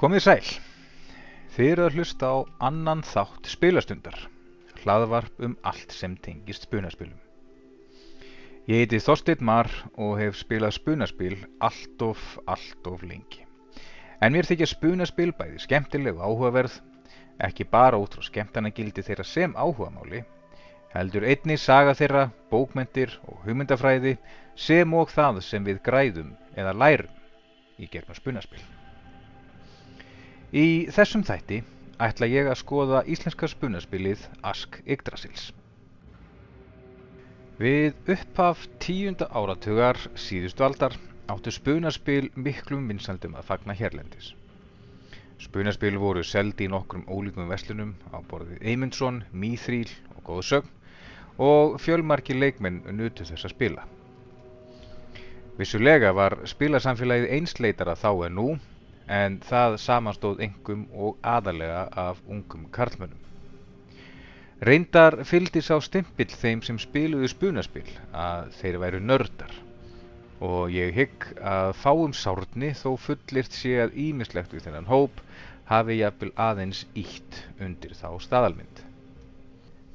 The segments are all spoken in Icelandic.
Komið sæl. Þið eru að hlusta á annan þátt spilastundar, hlaðvarp um allt sem tengist spunaspilum. Ég heiti Þorsteinn Mar og hef spilað spunaspil allt of, allt of lengi. En mér þykja spunaspil bæði skemmtileg og áhugaverð, ekki bara út frá skemmtanagildi þeirra sem áhugamáli, heldur einni saga þeirra, bókmentir og hugmyndafræði sem og það sem við græðum eða lærum í gegnum spunaspil. Í þessum þætti ætla ég að skoða íslenska spunaspilið Ask Yggdrasils. Við upphaf tíunda áratugar síðustu aldar áttu spunaspil miklum vinsaldum að fagna hérlendis. Spunaspil voru seld í nokkrum ólíkum veslunum á borðið Eymundsson, Mýþríl og Góðsögn og fjölmarki leikmenn nutu þess að spila. Vissulega var spilasamfélagið einsleitara þá en nú en það samanstóð engum og aðalega af ungum karlmönnum. Reyndar fylgdi sá stimpill þeim sem spiluðu spunaspil að þeir væru nördar og ég hygg að fáum sárni þó fullirt sé að ímislegt við þennan hóp hafi jafnvel aðeins ítt undir þá staðalmynd.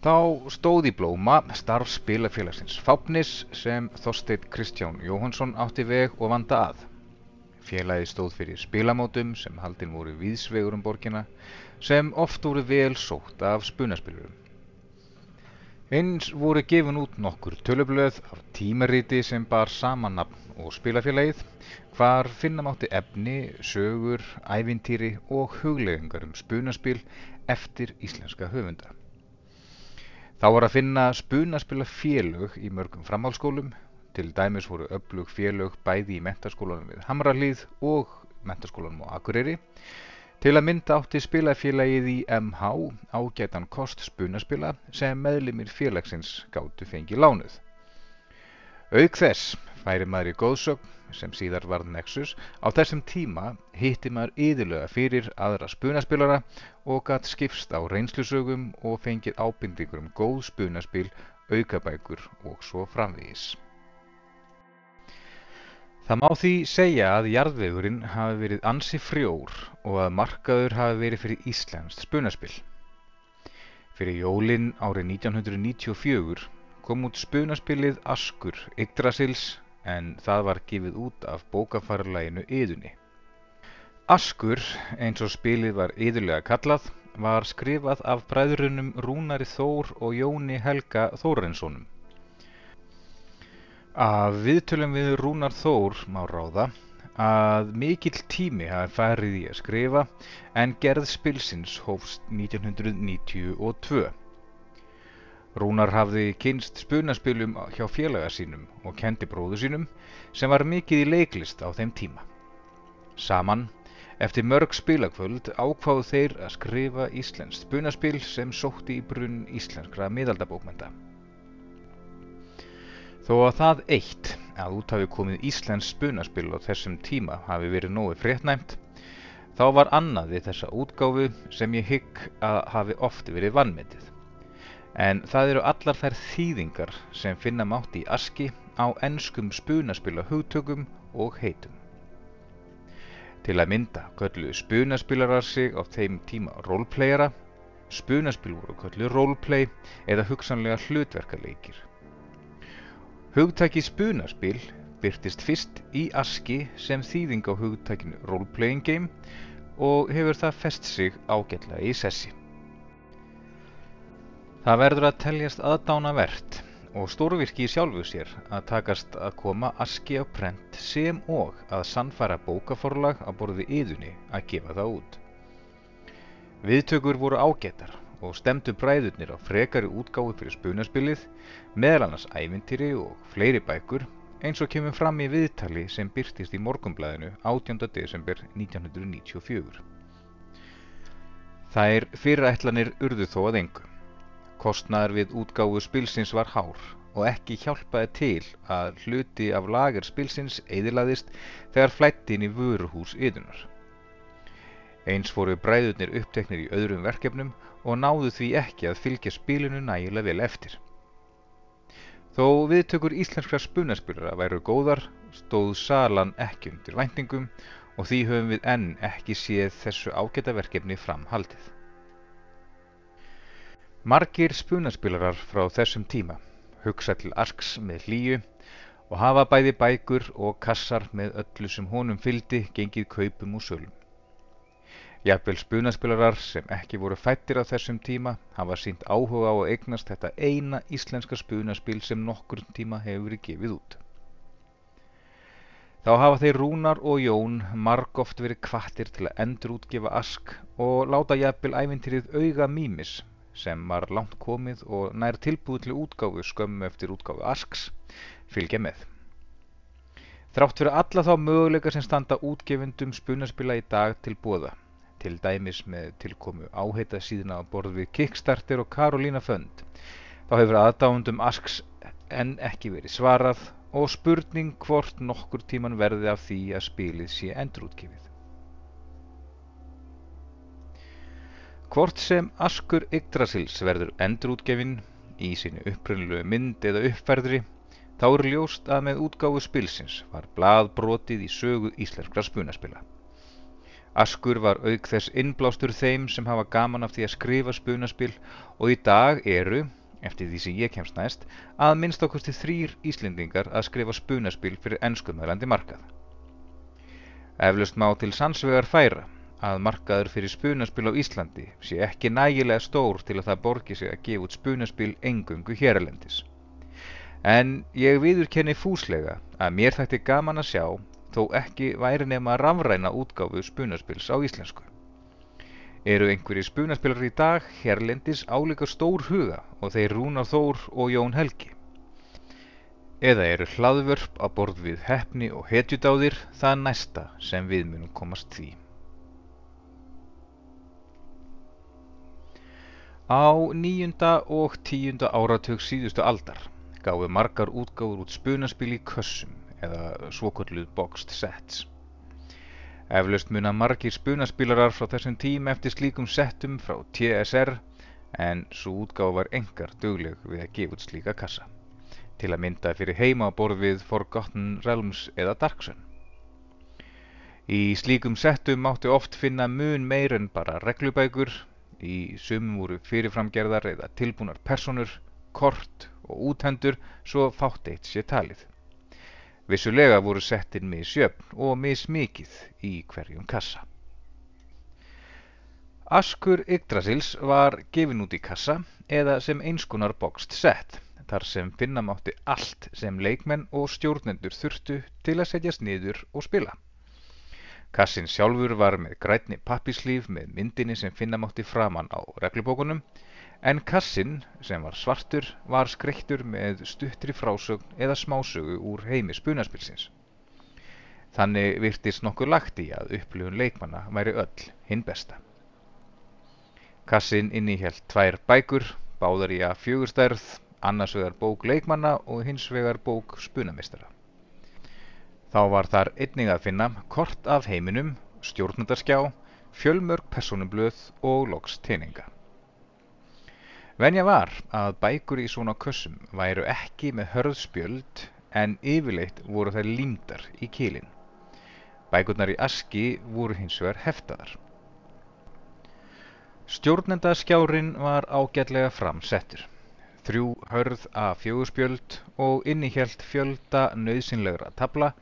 Þá stóð í blóma starf spilafélagsins Fápnis sem Þorsteinn Kristján Jóhansson átti veg og vanda að. Félagi stóð fyrir spilamótum sem haldin voru víðsvegur um borgina sem oft voru vel sótt af spunaspilurum. Eins voru gefin út nokkur tölublöð af tímariti sem bar saman nafn og spilafélagið hvar finna mátti efni, sögur, ævintýri og huglegingar um spunaspil eftir íslenska höfunda. Þá var að finna spunaspila félög í mörgum framhalskólum, til dæmis voru öflug félög bæði í mentaskólanum við Hamralíð og mentaskólanum á Akureyri. Til að mynda átti spilafélagið í MH ágætan kost spunaspila sem meðlimir félagsins gáttu fengið lánuð. Auk þess færi maður í góðsögn sem síðar varð Nexus á þessum tíma hitti maður yðurlega fyrir aðra spunaspilara og gatt skipst á reynslusögum og fengið ábyrningur um góð spunaspil, aukabækur og svo framvegis. Það má því segja að jarðvegurinn hafi verið ansi frjór og að markaður hafi verið fyrir íslenskt spunaspil. Fyrir jólin árið 1994 kom út spunaspilið Askur Yggdrasils en það var gefið út af bókafarlæginu Yðunni. Askur, eins og spilið var yðurlega kallað, var skrifað af bræðrunum Rúnari Þór og Jóni Helga Þórensonum. Af viðtölum við Rúnar Þór má ráða að mikill tími hafi farið í að skrifa en gerð spilsins hófst 1992. Rúnar hafði kynst spunaspilum hjá félaga sínum og kendi bróðu sínum sem var mikið í leiklist á þeim tíma. Saman, eftir mörg spilakvöld ákváðu þeir að skrifa íslenskt spunaspil sem sótti í brunn íslenskra miðaldabókmenta. Þó að það eitt að út hafi komið Íslands spunaspil á þessum tíma hafi verið nógu fréttnæmt, þá var annað við þessa útgáfu sem ég hygg að hafi oft verið vannmetið. En það eru allar þær þýðingar sem finna mátt í aski á enskum spunaspila hugtökum og heitum. Til að mynda kölluðu spunaspilarar sig á þeim tíma roleplayera, spunaspil voru kölluðu roleplay eða hugsanlega hlutverkaleikir. Hugtæki spunaspil byrtist fyrst í aski sem þýðing á hugtækinu Role-Playing Game og hefur það fest sig ágætlega í sessi. Það verður að teljast aðdánavert og stórvirki í sjálfu sér að takast að koma aski á prent sem og að sannfæra bókaforlag á borði yðunni að gefa það út. Viðtökur voru ágættar og stemdu bræðurnir á frekari útgáfi fyrir spunaspilið, meðal annars ævintýri og fleiri bækur eins og kemur fram í viðtali sem byrtist í morgumblæðinu 18. desember 1994. Þær fyrirætlanir urðu þó að engu. Kostnaðar við útgáfu spilsins var hár og ekki hjálpaði til að hluti af lager spilsins eðilaðist þegar flætti inn í vöruhús yðunar. Eins fóru bræðurnir uppteknir í öðrum verkefnum og náðu því ekki að fylgja spilinu nægilega vel eftir. Þó viðtökur íslenskra spunaspilara væru góðar stóð salan ekki undir væntingum og því höfum við enn ekki séð þessu ágæta verkefni framhaldið. Margir spunaspilarar frá þessum tíma hugsa til Arks með hlýju og hafa bæði bækur og kassar með öllu sem honum fyldi gengið kaupum og sölum. Jafnvel spunaspilarar sem ekki voru fættir á þessum tíma hafa sínt áhuga á að eignast þetta eina íslenska spunaspil sem nokkur tíma hefur verið gefið út. Þá hafa þeir Rúnar og Jón margóft verið kvattir til að endurútgefa Ask og láta jafnvel ævintýrið auga Mímis sem var langt komið og nær tilbúið til útgáfu skömmu eftir útgáfu Asks fylgja með. Þrátt fyrir alla þá möguleika sem standa útgefundum spunaspila í dag til bóða, til dæmis með tilkomu áheita síðuna á borð við Kickstarter og Carolina Fund, þá hefur aðdáundum Asks enn ekki verið svarað og spurning hvort nokkur tíman verði af því að spilið sé endurútgefið. Hvort sem Askur Yggdrasils verður endurútgefin í sínu upprönnulegu mynd eða uppferðri þá er ljóst að með útgáfu spilsins var blað brotið í sögu íslenskra spunaspila. Askur var auk þess innblástur þeim sem hafa gaman af því að skrifa spunaspil og í dag eru, eftir því sem ég kemst næst, að minnst okkusti þrýr Íslendingar að skrifa spunaspil fyrir ennskumælandi markað. Eflaust má til sannsvegar færa að markaður fyrir spunaspil á Íslandi sé ekki nægilega stór til að það borgi sig að gefa út spunaspil engungu héralendis. En ég viðurkenni fúslega að mér þætti gaman að sjá þó ekki væri nema rafræna útgáfu spunaspils á íslensku. Eru einhverji spunaspilar í dag hérlendis álíka stór huga og þeir Rúnar Þór og Jón Helgi? Eða eru hlaðvörp á borð við hefni og hetjudáðir það næsta sem við munum komast því? Á nýjunda og tíunda áratug síðustu aldar gáðu margar útgáður út spunaspil í kössum eða svokölluð boxed sets. Eflaust muna margir spunaspilarar frá þessum tím eftir slíkum settum frá TSR en svo útgáð var engar dögleg við að gefa út slíka kassa til að mynda fyrir heima á borð við Forgotten Realms eða Darksun. Í slíkum settum mátti oft finna mun meir en bara reglubækur, í sumum voru fyrirframgerðar eða tilbúnar personur, kort og úthendur svo fátt eitt sé talið. Vissulega voru settin misjöfn og mismikið í hverjum kassa. Askur Yggdrasils var gefin út í kassa eða sem einskonar boxed set, þar sem finna mátti allt sem leikmenn og stjórnendur þurftu til að setjast niður og spila. Kassin sjálfur var með grætni pappislíf með myndinni sem finna mátti framann á reglubókunum en kassin, sem var svartur, var skreittur með stuttri frásögn eða smásögu úr heimi spunaspilsins. Þannig virtist nokkur lagt í að upplifun leikmanna væri öll hinn besta. Kassin innihjælt tvær bækur, báðar í að fjögurstærð, annars vegar bók leikmanna og hins vegar bók spunamistara. Þá var þar einnig að finna kort af heiminum, stjórnundarskjá, fjölmörg personublöð og loks teininga. Venja var að bækur í svona kössum væru ekki með hörðspjöld en yfirleitt voru þær límdar í kílin. Bækurnar í aski voru hins vegar heftaðar. Stjórnendaskjárin var ágætlega framsettur. Þrjú hörð af fjögurspjöld og innihjælt fjölda nöðsynlegra tabla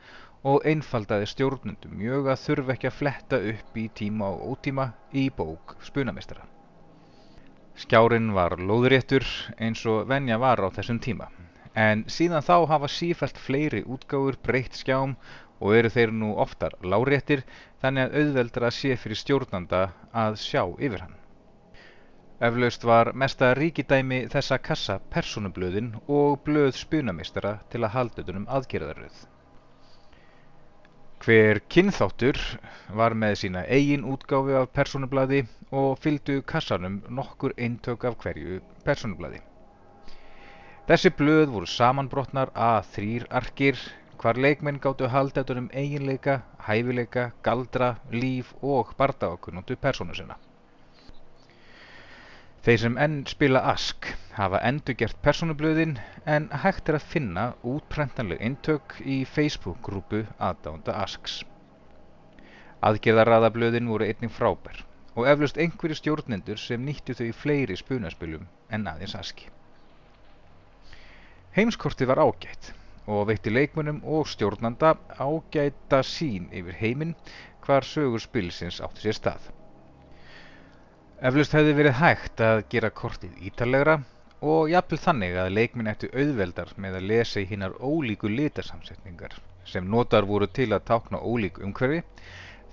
og einfaldaði stjórnendum mjög að þurfa ekki að fletta upp í tíma og ótíma í bók spunamestara. Skjárin var lóðréttur eins og venja var á þessum tíma, en síðan þá hafa sífælt fleiri útgáfur breytt skjám og eru þeir nú oftar láréttir þannig að auðveldra sé fyrir stjórnanda að sjá yfir hann. Eflaust var mesta ríkidæmi þessa kassa persónublöðin og blöð spunamistara til að halda utanum aðgerðaröð. Hver kynþáttur var með sína eigin útgáfi af persónublaði og fylgdu kassanum nokkur eintök af hverju persónublaði. Þessi blöð voru samanbrotnar að þrýr arkir hvar leikmenn gáttu halda utanum eiginleika, hæfileika, galdra, líf og bardaokunnútu persónu sinna. Þeir sem enn spila Ask hafa endurgert persónublöðin en hægt er að finna útprentanleg eintök í Facebook-grúpu aðdánda Asks. Aðgerðarraðablöðin voru einnig frábær og eflaust einhverju stjórnendur sem nýttu þau í fleiri spunaspilum en aðeins aski. Heimskortið var ágætt og veitti leikmönnum og stjórnanda ágæta sín yfir heiminn hvar sögur spilsins átti sér stað. Eflaust hefði verið hægt að gera kortið ítalegra og jafnvel þannig að leikminn ættu auðveldar með að lesa í hinnar ólíku litarsamsetningar sem notar voru til að tákna ólík umhverfi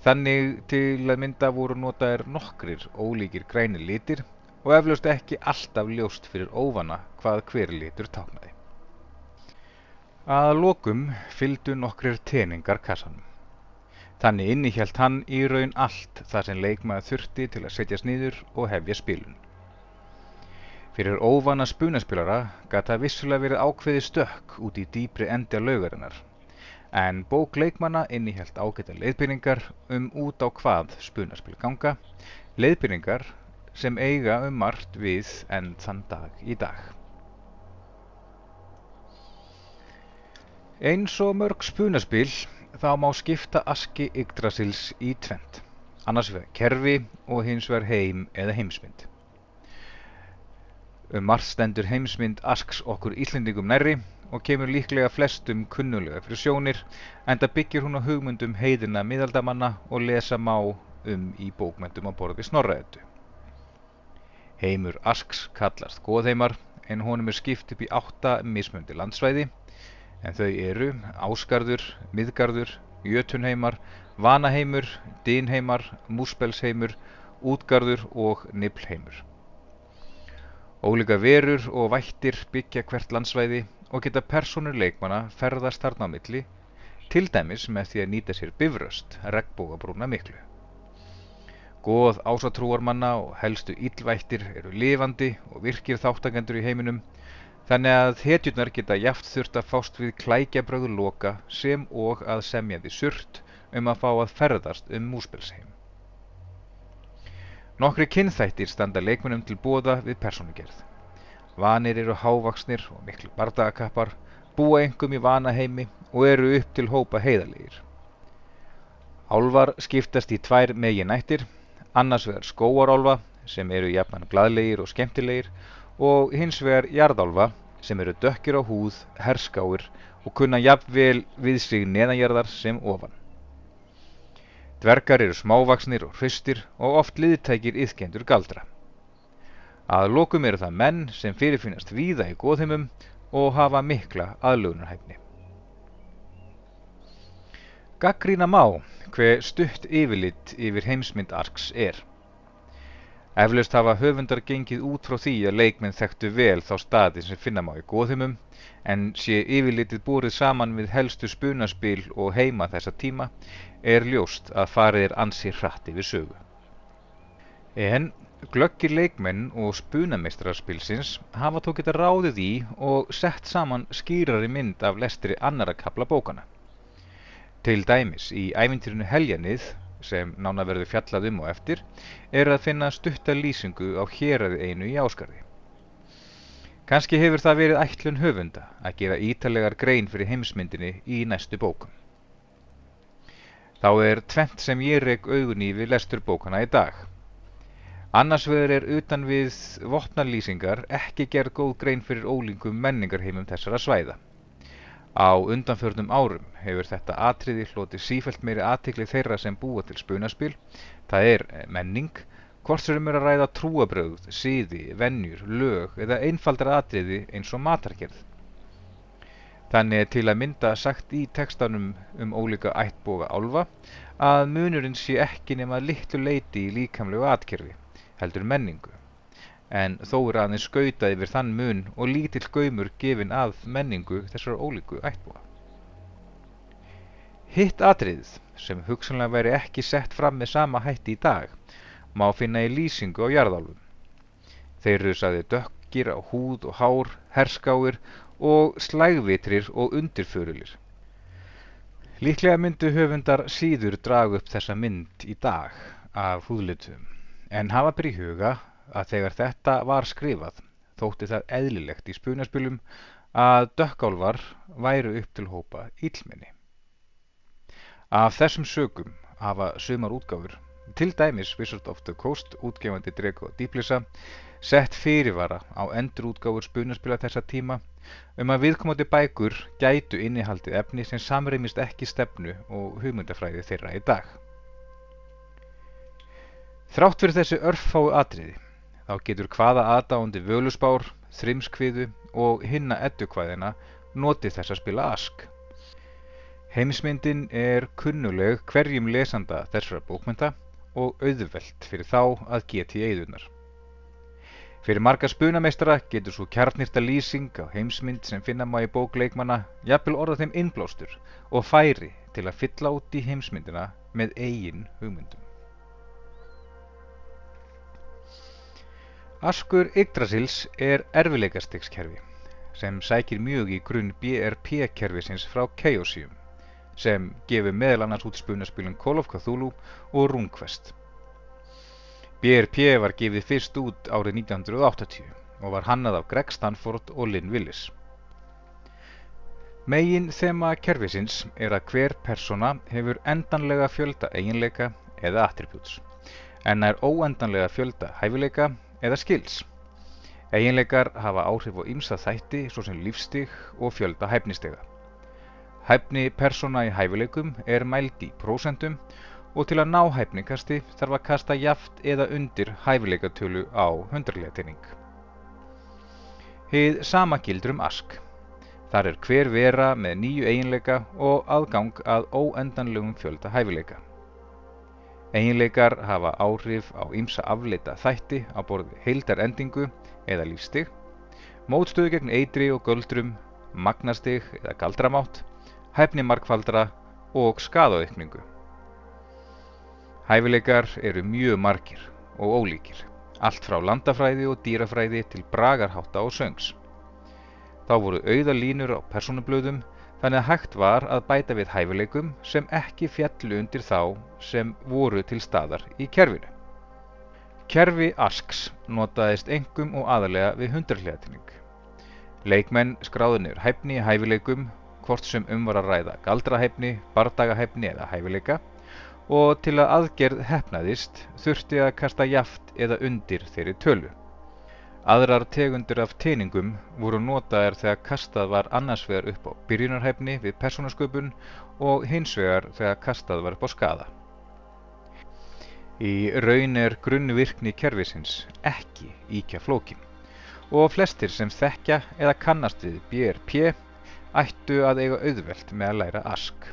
Þannig til að mynda voru notaðir nokkrir ólíkir grænir litir og eflaust ekki alltaf ljóst fyrir óvana hvað hver litur táknaði. Að lokum fylgdu nokkrir teningar kassanum. Þannig innihjælt hann í raun allt það sem leikmaður þurfti til að setjast niður og hefja spilun. Fyrir óvana spunaspilara gata vissulega verið ákveði stökk út í dýpri endi að laugarinnar en bók leikmanna innihjalt ágæta leiðbyrningar um út á hvað spunaspil ganga, leiðbyrningar sem eiga um margt við enn þann dag í dag. Eins og mörg spunaspil þá má skipta aski Yggdrasils í tvent, annars vegar kerfi og hins vegar heim eða heimsmynd. Um margt stendur heimsmynd asks okkur Íslendingum nærri og kemur líklega flestum kunnulega fyrir sjónir enda byggir hún á hugmyndum heiðina miðaldamanna og lesa má um í bókmyndum á borði Snorraðetu. Heimur Asks kallast Góðheimar en honum er skipt upp í átta mismundi landsvæði en þau eru Ásgarður, Miðgarður, Jötunheimar, Vanaheimur, Dinheimar, Múspelsheimur, Útgarður og Niblheimur. Ólíka verur og vættir byggja hvert landsvæði og geta persónur leikmanna ferðast þarna á milli, til dæmis með því að nýta sér bifröst, regnbógabrúna miklu. Góð ásatrúarmanna og helstu ílvættir eru lifandi og virkir þáttakendur í heiminum, þannig að hetjurnar geta jaft þurft að fást við klækjabröðu loka sem og að semja því surt um að fá að ferðast um múspelsheim. Nokkri kynþættir standa leikmunum til bóða við persónugerð. Vanir eru hávaksnir og miklu bardagakappar, búa engum í vanaheimi og eru upp til hópa heiðalegir. Álvar skiptast í tvær meginættir, annars vegar skóarálfa sem eru jafnan gladlegir og skemmtilegir og hins vegar jarðálfa sem eru dökkir á húð, herskáir og kunna jafnvel við sig neðanjarðar sem ofan. Dvergar eru smávaksnir og hraustir og oft liðtækir yðkendur galdra. Að lokum eru það menn sem fyrirfinnast víða í góðheimum og hafa mikla aðlugunarhæfni. Gaggrína má hver stutt yfirlitt yfir heimsmynd Arks er. Eflaust hafa höfundar gengið út frá því að leikminn þekktu vel þá staði sem finna má í góðheimum en sé yfirlitið búrið saman við helstu spunaspil og heima þessa tíma er ljóst að farið er ansið hratt yfir sögu. En Glöggir leikmenn og spunameistrarspilsins hafa þó geta ráðið í og sett saman skýrari mynd af lestri annara kapla bókana. Til dæmis í ævintýrinu Heljanið, sem nána verður fjallað um og eftir, er að finna stutta lýsingu á héræði einu í áskarði. Kanski hefur það verið ætlun höfunda að gefa ítalegar grein fyrir heimsmyndinni í næstu bókum. Þá er tvent sem ég reg augun í við lestur bókana í dag. Annars vegar er utan við vopnarlýsingar ekki gerð góð grein fyrir ólíkum menningarheimum þessara svæða. Á undanförnum árum hefur þetta atriði hloti sífælt meiri aðtikli þeirra sem búa til spunaspil, það er menning, hvort sem er að ræða trúabröð, síði, vennjur, lög eða einfaldra atriði eins og matargerð. Þannig er til að mynda sagt í tekstanum um ólíka ættboga álfa að munurinn sé ekki nema litlu leiti í líkamlegu atkerfi heldur menningu, en þó er aðeins skautað yfir þann mun og lítill gaumur gefin að menningu þessar ólíku ættbúa. Hitt atriðið, sem hugsanlega væri ekki sett fram með sama hætti í dag, má finna í lýsingu á jarðálfum. Þeir eru saði dökkir á húð og hár, herskáir og slægvitrir og undirförulir. Líklega myndu höfundar síður dragu upp þessa mynd í dag af húðlitum en hafa í huga að þegar þetta var skrifað þótti það eðlilegt í spunaspilum að dökkálvar væru upp til hópa íllminni. Af þessum sögum hafa sumar útgáfur, til dæmis Wizard of the Coast, útgefandi Drego Dýplisa, sett fyrirvara á endurútgáfur spunaspila þessa tíma um að viðkomandi bækur gætu innihaldið efni sem samreimist ekki stefnu og hugmyndafræði þeirra í dag. Þrátt fyrir þessi örffáu atriði þá getur hvaða aðdáandi völusbár, þrimskviðu og hinna eddukvæðina notið þess að spila ask. Heimsmyndin er kunnuleg hverjum lesanda þessara bókmynda og auðvelt fyrir þá að geti eidunar. Fyrir marga spunameistara getur svo kjarnirta lýsing á heimsmynd sem finna má í bókleikmanna jafnvel orða þeim innblástur og færi til að fylla út í heimsmyndina með eigin hugmyndum. Askur Yggdrasils er erfileikastegskerfi sem sækir mjög í grunn BRP-kerfisins frá Chaosium sem gefur meðal annars út spunaspilun Call of Cthulhu og RuneQuest. BRP var gefið fyrst út árið 1980 og var hannað af Greg Stanford og Lynn Willis. Megin þema kerfisins er að hver persona hefur endanlega fjölda eiginleika eða attributes, en er óendanlega fjölda hæfileika eða skills. Eiginleikar hafa áhrif á ymsa þætti svo sem lífstig og fjölda hæfnistega. Hæfni persona í hæfileikum er mæld í prósentum og til að ná hæfningkasti þarf að kasta jaft eða undir hæfileikatölu á hundrarlegatinning. Hið sama gildur um ask. Þar er hver vera með nýju eiginleika og aðgang að óendanlegum fjölda hæfileika. Eiginleikar hafa áhrif á ýmsa afleita þætti á borði heildarendingu eða lífstig, mótstöðu gegn eitri og göldrum, magnastig eða galdramátt, hæfni markfaldra og skadaukningu. Hæfileikar eru mjög margir og ólíkir, allt frá landafræði og dýrafræði til bragarhátta og söngs. Þá voru auða línur á personublöðum þannig að hægt var að bæta við hæfileikum sem ekki fjallu undir þá sem voru til staðar í kerfinu. Kerfi ASKS notaðist engum og aðalega við hundarhliðatinning. Leikmenn skráðunir hæfni í hæfileikum, hvort sem um var að ræða galdrahæfni, bardagahæfni eða hæfileika og til að aðgerð hefnaðist þurfti að kasta jaft eða undir þeirri tölu. Aðrar tegundir af teiningum voru notaðar þegar kastað var annars vegar upp á byrjunarhæfni við persónasköpun og hins vegar þegar kastað var upp á skada. Í raun er grunnvirkni kervisins ekki íkja flókin og flestir sem þekkja eða kannast við BRP ættu að eiga auðvelt með að læra ask.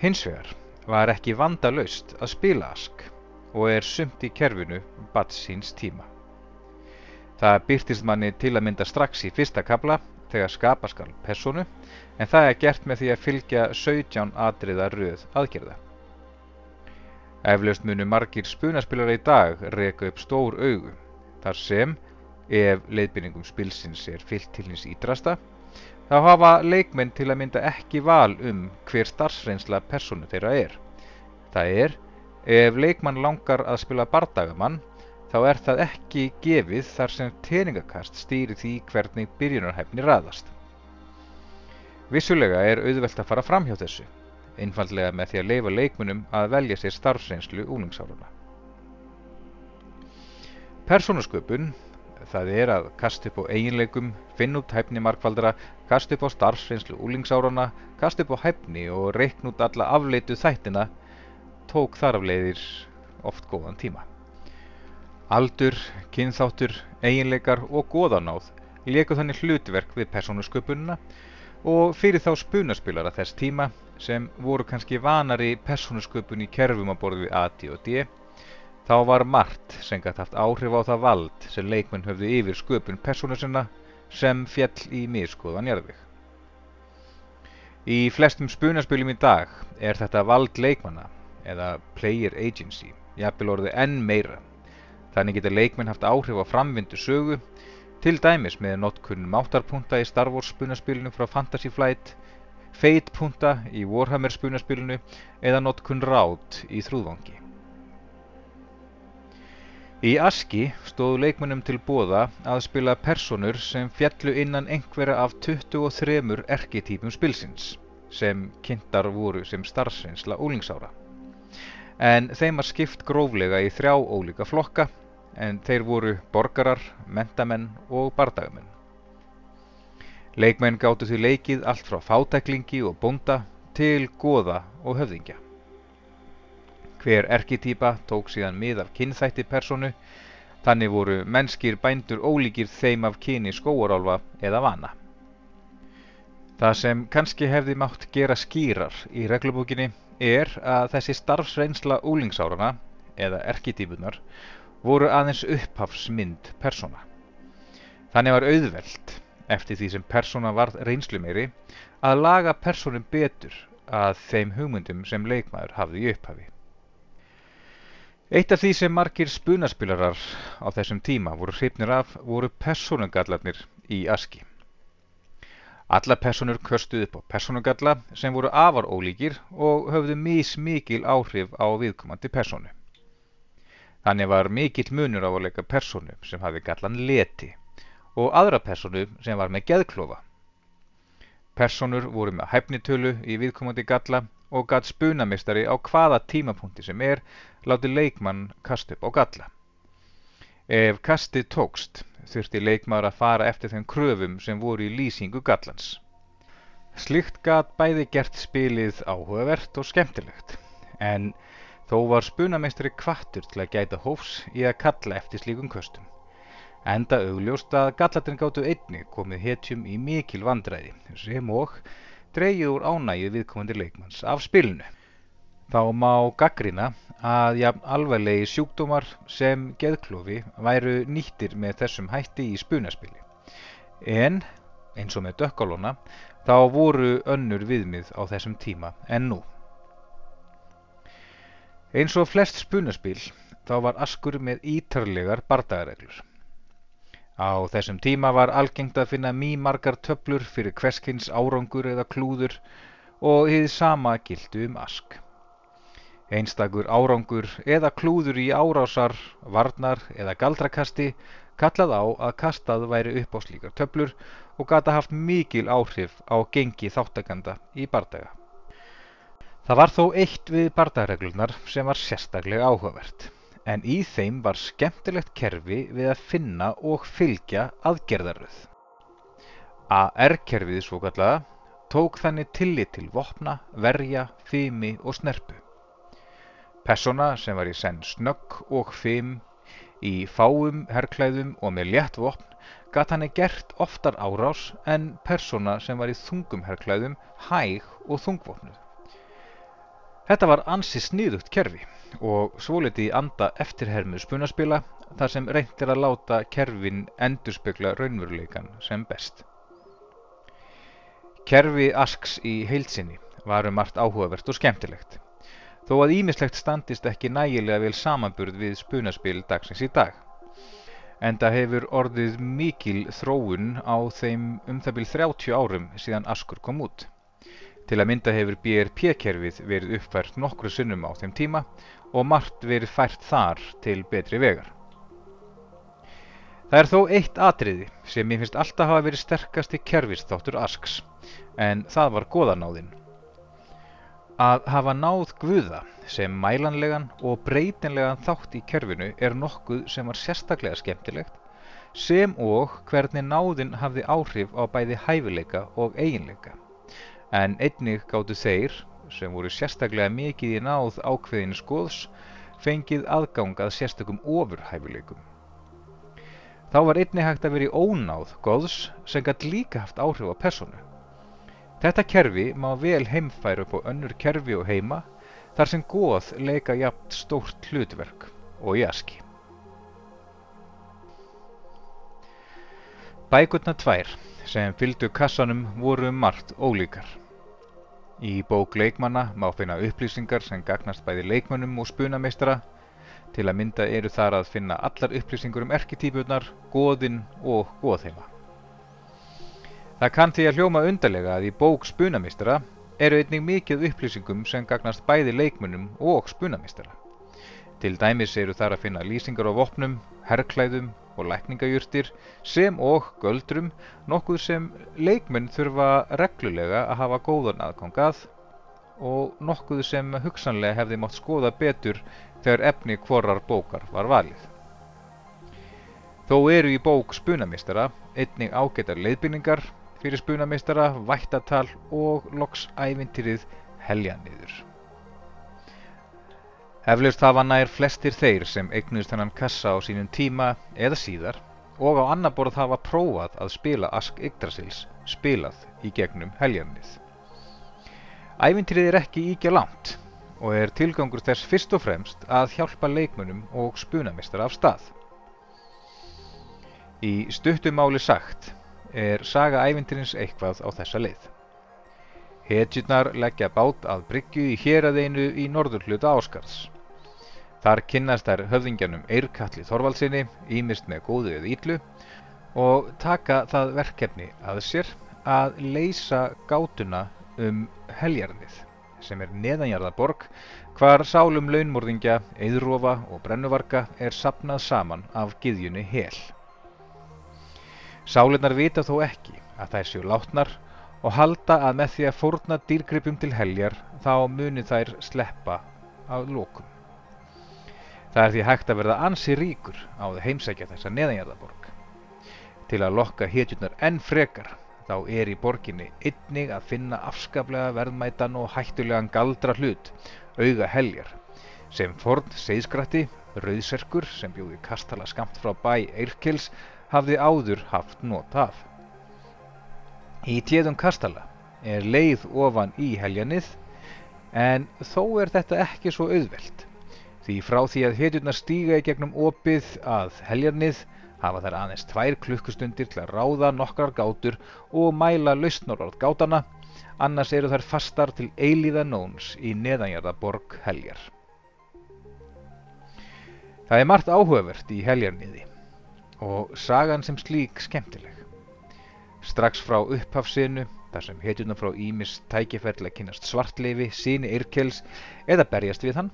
Hins vegar var ekki vandalaust að spila ask og er sumt í kerfinu bats síns tíma. Það byrtist manni til að mynda strax í fyrsta kabla þegar skapa skal personu en það er gert með því að fylgja 17 atriða röð aðgerða. Eflaust munu margir spunaspilar í dag reka upp stór augu þar sem, ef leiðbynningum spilsins er fyllt til hins ídrasta, Þá hafa leikmenn til að mynda ekki val um hver starfsreynsla personu þeirra er. Það er, ef leikmann langar að spila bardagamann, þá er það ekki gefið þar sem teningakast stýri því hvernig byrjunarhæfni raðast. Vissulega er auðvelt að fara fram hjá þessu, einfallega með því að leifa leikmunum að velja sér starfsreynslu úlingsáruna. Personasköpun það er að kasta upp á eiginleikum, finna út hæfni markvaldara, kasta upp á starfsreynslu úlingsárana, kasta upp á hæfni og reikn út alla afleitu þættina, tók þar af leiðir oft góðan tíma. Aldur, kynþáttur, eiginleikar og goðanáð leku þannig hlutverk við persónusköpununa og fyrir þá spunaspilara þess tíma sem voru kannski vanari persónusköpun í kerfum að borðu við A, D og D Þá var margt sem gætt haft áhrif á það vald sem leikmenn höfðu yfir sköpun persónu sinna sem fjall í miskoðan jarðvig. Í flestum spunaspilum í dag er þetta vald leikmanna eða player agency jafnvel orðið enn meira. Þannig geta leikmenn haft áhrif á framvindu sögu til dæmis með notkunn máttarpunta í Star Wars spunaspilinu frá Fantasy Flight, Fate punta í Warhammer spunaspilinu eða notkunn rátt í Þrúðvangi. Í Aski stóðu leikmönnum til boða að spila personur sem fjallu innan einhverja af 23 erketýpum spilsins, sem kynntar voru sem starfsreynsla úlingsára. En þeim var skipt gróflega í þrjá ólíka flokka en þeir voru borgarar, mentamenn og bardagamenn. Leikmenn gáttu því leikið allt frá fátæklingi og bónda til goða og höfðingja. Hver erkitýpa tók síðan mið af kynþætti personu Þannig voru mennskir bændur ólíkir þeim af kyni skóarálfa eða vana. Það sem kannski hefði mátt gera skýrar í reglubókinni er að þessi starfsreynsla úlingsárana, eða erkitýpunar, voru aðeins upphafsmynd persóna. Þannig var auðveld, eftir því sem persóna varð reynslu meiri, að laga persónum betur að þeim hugmyndum sem leikmaður hafði í upphafi. Eitt af því sem margir spunaspilarar á þessum tíma voru hrifnir af voru personugallarnir í aski. Alla personur köstuð upp á personugalla sem voru afar ólíkir og höfðu mís mikil áhrif á viðkomandi personu. Þannig var mikill munur á að leika personu sem hafi gallan leti og aðra personu sem var með geðklofa. Personur voru með hæfnitölu í viðkomandi galla og gat spunamistari á hvaða tímapunkti sem er láti leikmann kasta upp á galla. Ef kastið tókst þurfti leikmaður að fara eftir þeim kröfum sem voru í lýsingu gallans. Slikt gat bæði gert spilið áhugavert og skemmtilegt, en þó var spunameistari kvattur til að gæta hófs í að kalla eftir slíkum köstum. Enda augljóst að gallatin gáttu einni komið hetjum í mikil vandræði sem og dreigið úr ánægið viðkomandi leikmanns af spilinu. Þá má gaggrina að jafn alvarlegi sjúkdómar sem geðklofi væru nýttir með þessum hætti í spunaspili. En, eins og með dökkalóna, þá voru önnur viðmið á þessum tíma en nú. Eins og flest spunaspil þá var askur með ítarlegar bardagareglur. Á þessum tíma var algengt að finna mýmargar töflur fyrir hverskins árangur eða klúður og hið sama gildu um ask. Einstakur árangur eða klúður í árásar, varnar eða galdrakasti kallað á að kastað væri upp á slíkar töflur og gata haft mikil áhrif á gengi þáttakanda í bardaga. Það var þó eitt við bardagreglunar sem var sérstaklega áhugavert en í þeim var skemmtilegt kerfi við að finna og fylgja aðgerðaröð. AR-kerfið svokallaða tók þannig tillit til vopna, verja, fimi og snerpu. Persona sem var í senn snögg og fim í fáum herrklæðum og með létt vopn gat hann gert oftar árás en persona sem var í þungum herrklæðum hæg og þungvopnuð. Þetta var ansi sniðugt kerfi og svolítið í anda eftirhermu spunaspila þar sem reynt er að láta kerfin endurspegla raunveruleikan sem best. Kerfi Asks í heilsinni varum margt áhugavert og skemmtilegt, þó að ímislegt standist ekki nægilega vel samanburð við spunaspil dagsins í dag. Enda hefur orðið mikil þróun á þeim um það byrj 30 árum síðan Askur kom út. Til að mynda hefur BRP-kerfið verið uppfært nokkru sunnum á þeim tíma og margt verið fært þar til betri vegar. Það er þó eitt atriði sem ég finnst alltaf hafa verið sterkasti kerfistáttur Asks, en það var goðanáðinn. Að hafa náð guða sem mælanlegan og breytinlegan þátt í kerfinu er nokkuð sem var sérstaklega skemmtilegt, sem og hvernig náðinn hafði áhrif á bæði hæfileika og eiginleika. En einnig gáttu þeir, sem voru sérstaklega mikið í náð ákveðin skoðs fengið aðgang að sérstökum ofurhæfileikum. Þá var einnig hægt að vera í ónáð góðs sem gæti líka haft áhrif á personu. Þetta kerfi má vel heimfæra upp á önnur kerfi og heima þar sem góð leika jafnt stórt hlutverk og í aski. Bækurna tvær sem fylgdu kassanum voru margt ólíkar. Í bók leikmanna má finna upplýsingar sem gagnast bæði leikmönnum og spunameistara. Til að mynda eru þar að finna allar upplýsingur um erketýpurnar, goðinn og goðheima. Það kann því að hljóma undarlega að í bók spunameistara eru einnig mikið upplýsingum sem gagnast bæði leikmönnum og spunameistara. Til dæmis eru þar að finna lýsingar á vopnum, herrklæðum og lækningajurtir sem og göldrum nokkuð sem leikmenn þurfa reglulega að hafa góðan aðgangað og nokkuð sem hugsanlega hefði mátt skoða betur þegar efni hvorar bókar var valið. Þó eru í bók spunamistara einnig ágætar leiðbynningar fyrir spunamistara, vættatal og loks ævintýrið heljanniður. Eflaust hafa nær flestir þeir sem eignust hennan kassa á sínum tíma eða síðar og á annar borð hafa prófað að spila Ask Yggdrasils spilað í gegnum heljarnið. Ævintýrið er ekki íkja langt og er tilgangur þess fyrst og fremst að hjálpa leikmunum og spunamistar af stað. Í stuttumáli sagt er saga ævintýrins eitthvað á þessa leið. Hetjurnar leggja bát að bryggju í héradeinu í norður hluta Áskarðs. Þar kynnast þær höfðingjanum Eirkalli Þorvaldsinni, ímist með góðu eða íllu, og taka það verkefni að sér að leysa gátuna um heljarnið, sem er neðanjarðaborg, hvar sálum launmórðingja, eðrofa og brennuvarga er sapnað saman af giðjunni hel. Sálinnar vita þó ekki að þær séu látnar og halda að með því að fórna dýrgripum til heljar þá muni þær sleppa á lókum. Það er því hægt að verða ansi ríkur á að heimsækja þessa neðanjarðaborg. Til að lokka hetjurnar enn frekar þá er í borginni einnig að finna afskaplega verðmætan og hættulegan galdra hlut, auga heljar, sem forn seiðskratti, rauðserkur sem bjóði kastala skamt frá bæ Eirkils hafði áður haft nota af. Í téðum kastala er leið ofan í heljanið en þó er þetta ekki svo auðvelt því frá því að hetjurnar stíga í gegnum opið að heljarnið hafa þær aðeins tvær klukkustundir til að ráða nokkrar gátur og mæla lausnororð gátana annars eru þær fastar til eilíða nóns í neðanjarðaborg heljar. Það er margt áhugavert í heljarniði og sagan sem slík skemmtileg. Strax frá upphafsinu, þar sem hetjuna frá Ímis tækifærlega kynast svartleifi, síni Yrkels eða berjast við hann,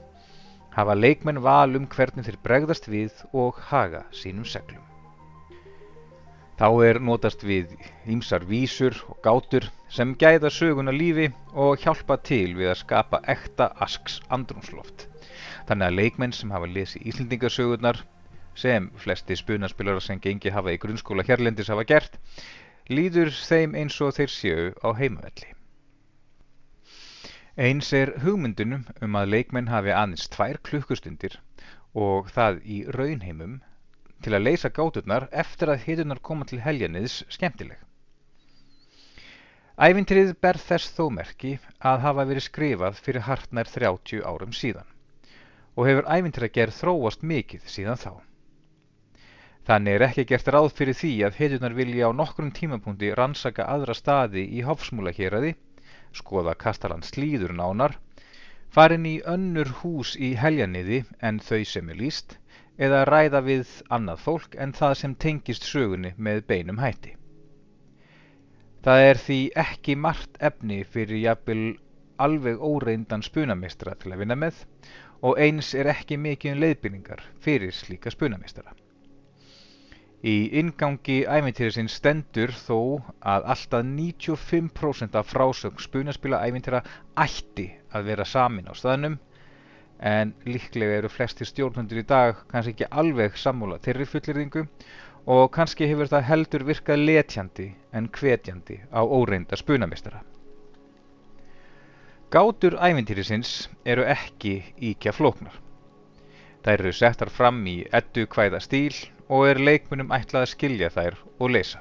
hafa leikmenn val um hvernig þeir bregðast við og haga sínum seglum. Þá er notast við ímsar vísur og gátur sem gæða söguna lífi og hjálpa til við að skapa ekta asks andrumsloft. Þannig að leikmenn sem hafa lesið Íslendingasögurnar, sem flesti spunarspilara sem gengi hafa í grunnskóla hérlendis hafa gert, líður þeim eins og þeir séu á heimavelli. Eins er hugmyndunum um að leikmenn hafi aðeins tvær klukkustundir og það í raunheimum til að leysa gáturnar eftir að hitunar koma til heljaniðs skemmtileg. Ævintrið ber þess þó merki að hafa verið skrifað fyrir hartnær 30 árum síðan og hefur ævintrið að gera þróast mikið síðan þá. Þannig er ekki gert ráð fyrir því að hetjurnar vilja á nokkrum tímapunkti rannsaka aðra staði í Hofsmúla héræði, skoða Kastalan slíður nánar, farin í önnur hús í heljaniði en þau sem er líst, eða ræða við annað fólk en það sem tengist sögunni með beinum hætti. Það er því ekki margt efni fyrir jafnvel alveg óreindan spunamistra til að vinna með og eins er ekki mikið um leiðbyrningar fyrir slíka spunamistara. Í inngangi ævintýrisins stendur þó að alltaf 95% af frásögn spunaspila ævintýra ætti að vera samin á staðnum en líklega eru flestir stjórnundur í dag kannski ekki alveg sammúla þeirri fullirðingu og kannski hefur það heldur virkað letjandi en hvetjandi á óreinda spunamistara. Gátur ævintýrisins eru ekki íkja flóknar. Þær eru settar fram í eddu kvæða stíl og er leikmunum ætlað að skilja þær og leysa.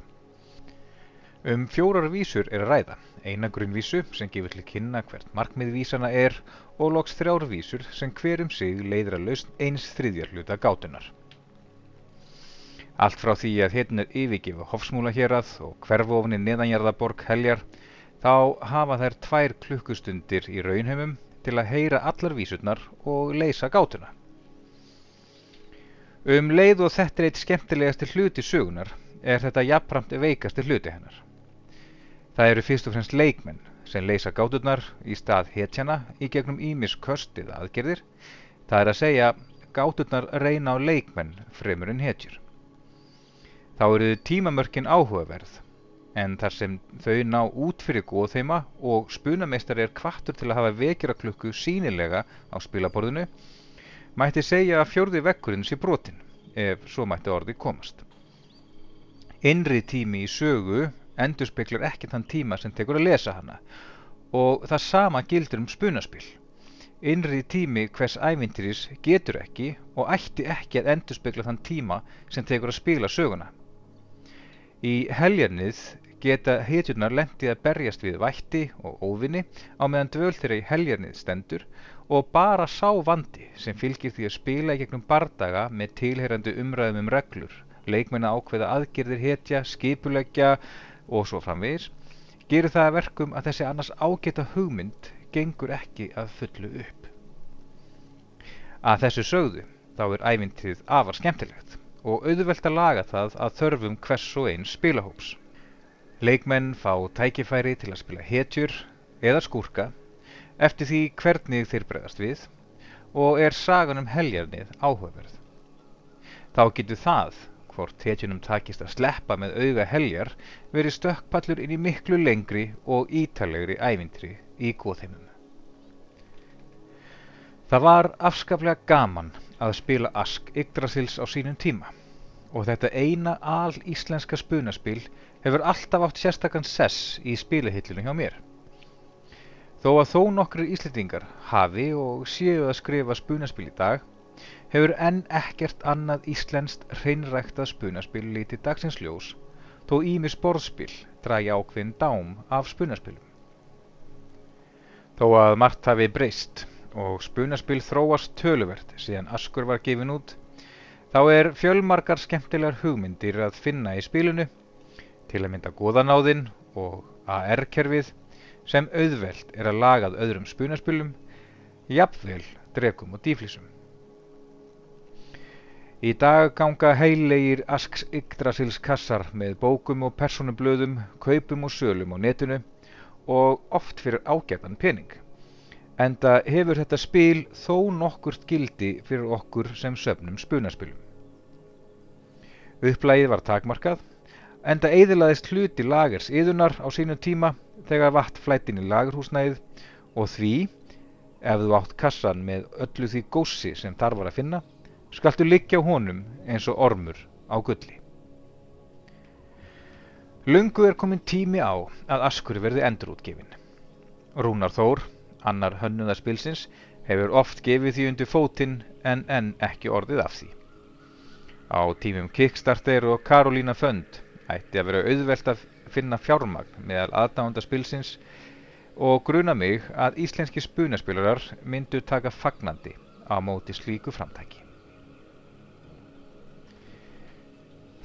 Um fjórar vísur er að ræða, eina grunnvísu sem gefur til kynna hvert markmið vísana er og loks þrjár vísur sem hver um sig leiður að lausn eins þriðjarluta gátunar. Allt frá því að er yfirgefa hofsmúla hérað og hverfofni neðanjarðaborg heljar, þá hafa þær tvær klukkustundir í raunheimum til að heyra allar vísurnar og leysa gátuna. Um leið og þetta er eitt skemmtilegasti hluti sögunar er þetta jafnframt veikasti hluti hennar. Það eru fyrst og fremst leikmenn sem leysa gáturnar í stað hetjana í gegnum ímis köst eða aðgerðir. Það er að segja gáturnar reyna á leikmenn fremur en hetjur. Þá eru tímamörkin áhugaverð en þar sem þau ná út fyrir góðheima og spunameistar er kvartur til að hafa vekjaraklukku sínilega á spilaborðinu, mætti segja að fjórði vekkurinn sé brotin, ef svo mætti orði komast. Innri tími í sögu endur speklar ekki þann tíma sem tekur að lesa hana og það sama gildur um spunaspil. Innri tími hvers ævintiris getur ekki og ætti ekki að endur spekla þann tíma sem tekur að spila söguna. Í heljarnið geta hetjurnar lendið að berjast við vætti og óvinni á meðan dvöl þeirra í heljarnið stendur og bara sá vandi sem fylgir því að spila í gegnum bardaga með tilherandi umræðum um reglur, leikmenn að ákveða aðgerðir hetja, skipuleggja og svo framvegis, gerir það að verkum að þessi annars ágeta hugmynd gengur ekki að fullu upp. Að þessu sögðu þá er ævintið afar skemmtilegt og auðvelt að laga það að þörfum hvers og einn spilahóps. Leikmenn fá tækifæri til að spila hetjur eða skúrka eftir því hvernig þeir bregðast við og er sagan um heljarnið áhugaverð. Þá getur það, hvort hetjunum takist að sleppa með auga heljar, verið stökkpallur inn í miklu lengri og ítalegri ævintri í góðheimum. Það var afskaplega gaman að spila Ask Yggdrasils á sínum tíma og þetta eina al íslenska spunaspil hefur alltaf átt sérstakann sess í spilahillinu hjá mér. Þó að þó nokkri íslendingar hafi og séu að skrifa spunaspil í dag, hefur enn ekkert annað íslenskt hreinræktað spunaspil lítið dagsins ljós, þó ími sporðspil dragi ákveðin dám af spunaspilum. Þó að margt hafi breyst og spunaspil þróast töluvert síðan askur var gefin út, þá er fjölmarkar skemmtilegar hugmyndir að finna í spilinu til að mynda góðanáðinn og AR-kerfið sem auðvelt er að lagað öðrum spunaspilum, jafnvel drekum og dýflísum. Í dag ganga heilegir Asks Yggdrasils kassar með bókum og personublöðum, kaupum og sölum á netinu og oft fyrir ágætan pening. Enda hefur þetta spil þó nokkurt gildi fyrir okkur sem söfnum spunaspilum. Upplægið var takmarkað enda eiðilaðist hluti lagers yðunar á sínum tíma þegar vatn flættin í lagerhúsnæðið og því, ef þú átt kassan með öllu því góssi sem þar var að finna, skaltu liggja á honum eins og ormur á gulli. Lungu er komin tími á að Askur verði endurútgefin. Rúnar Þór, annar hönnuðarspilsins, hefur oft gefið því undir fótinn en enn ekki orðið af því. Á tímum Kickstarter og Karolína Fönd ætti að vera auðvelt að finna fjármagn meðal aðdáðanda spilsins og gruna mig að íslenski spunaspilarar myndu taka fagnandi á móti slíku framtæki.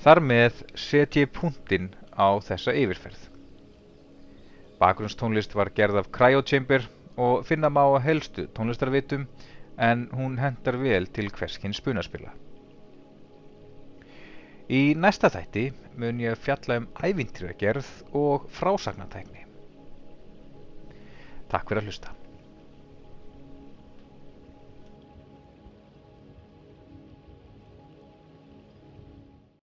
Þar með set ég punktinn á þessa yfirferð. Bakgrunnstónlist var gerð af Cryochamber og finna má að helstu tónlistarvitum en hún hendar vel til hverskinn spunaspila. Í næsta þætti mun ég fjalla um ævintýragerð og frásagnatækni. Takk fyrir að hlusta.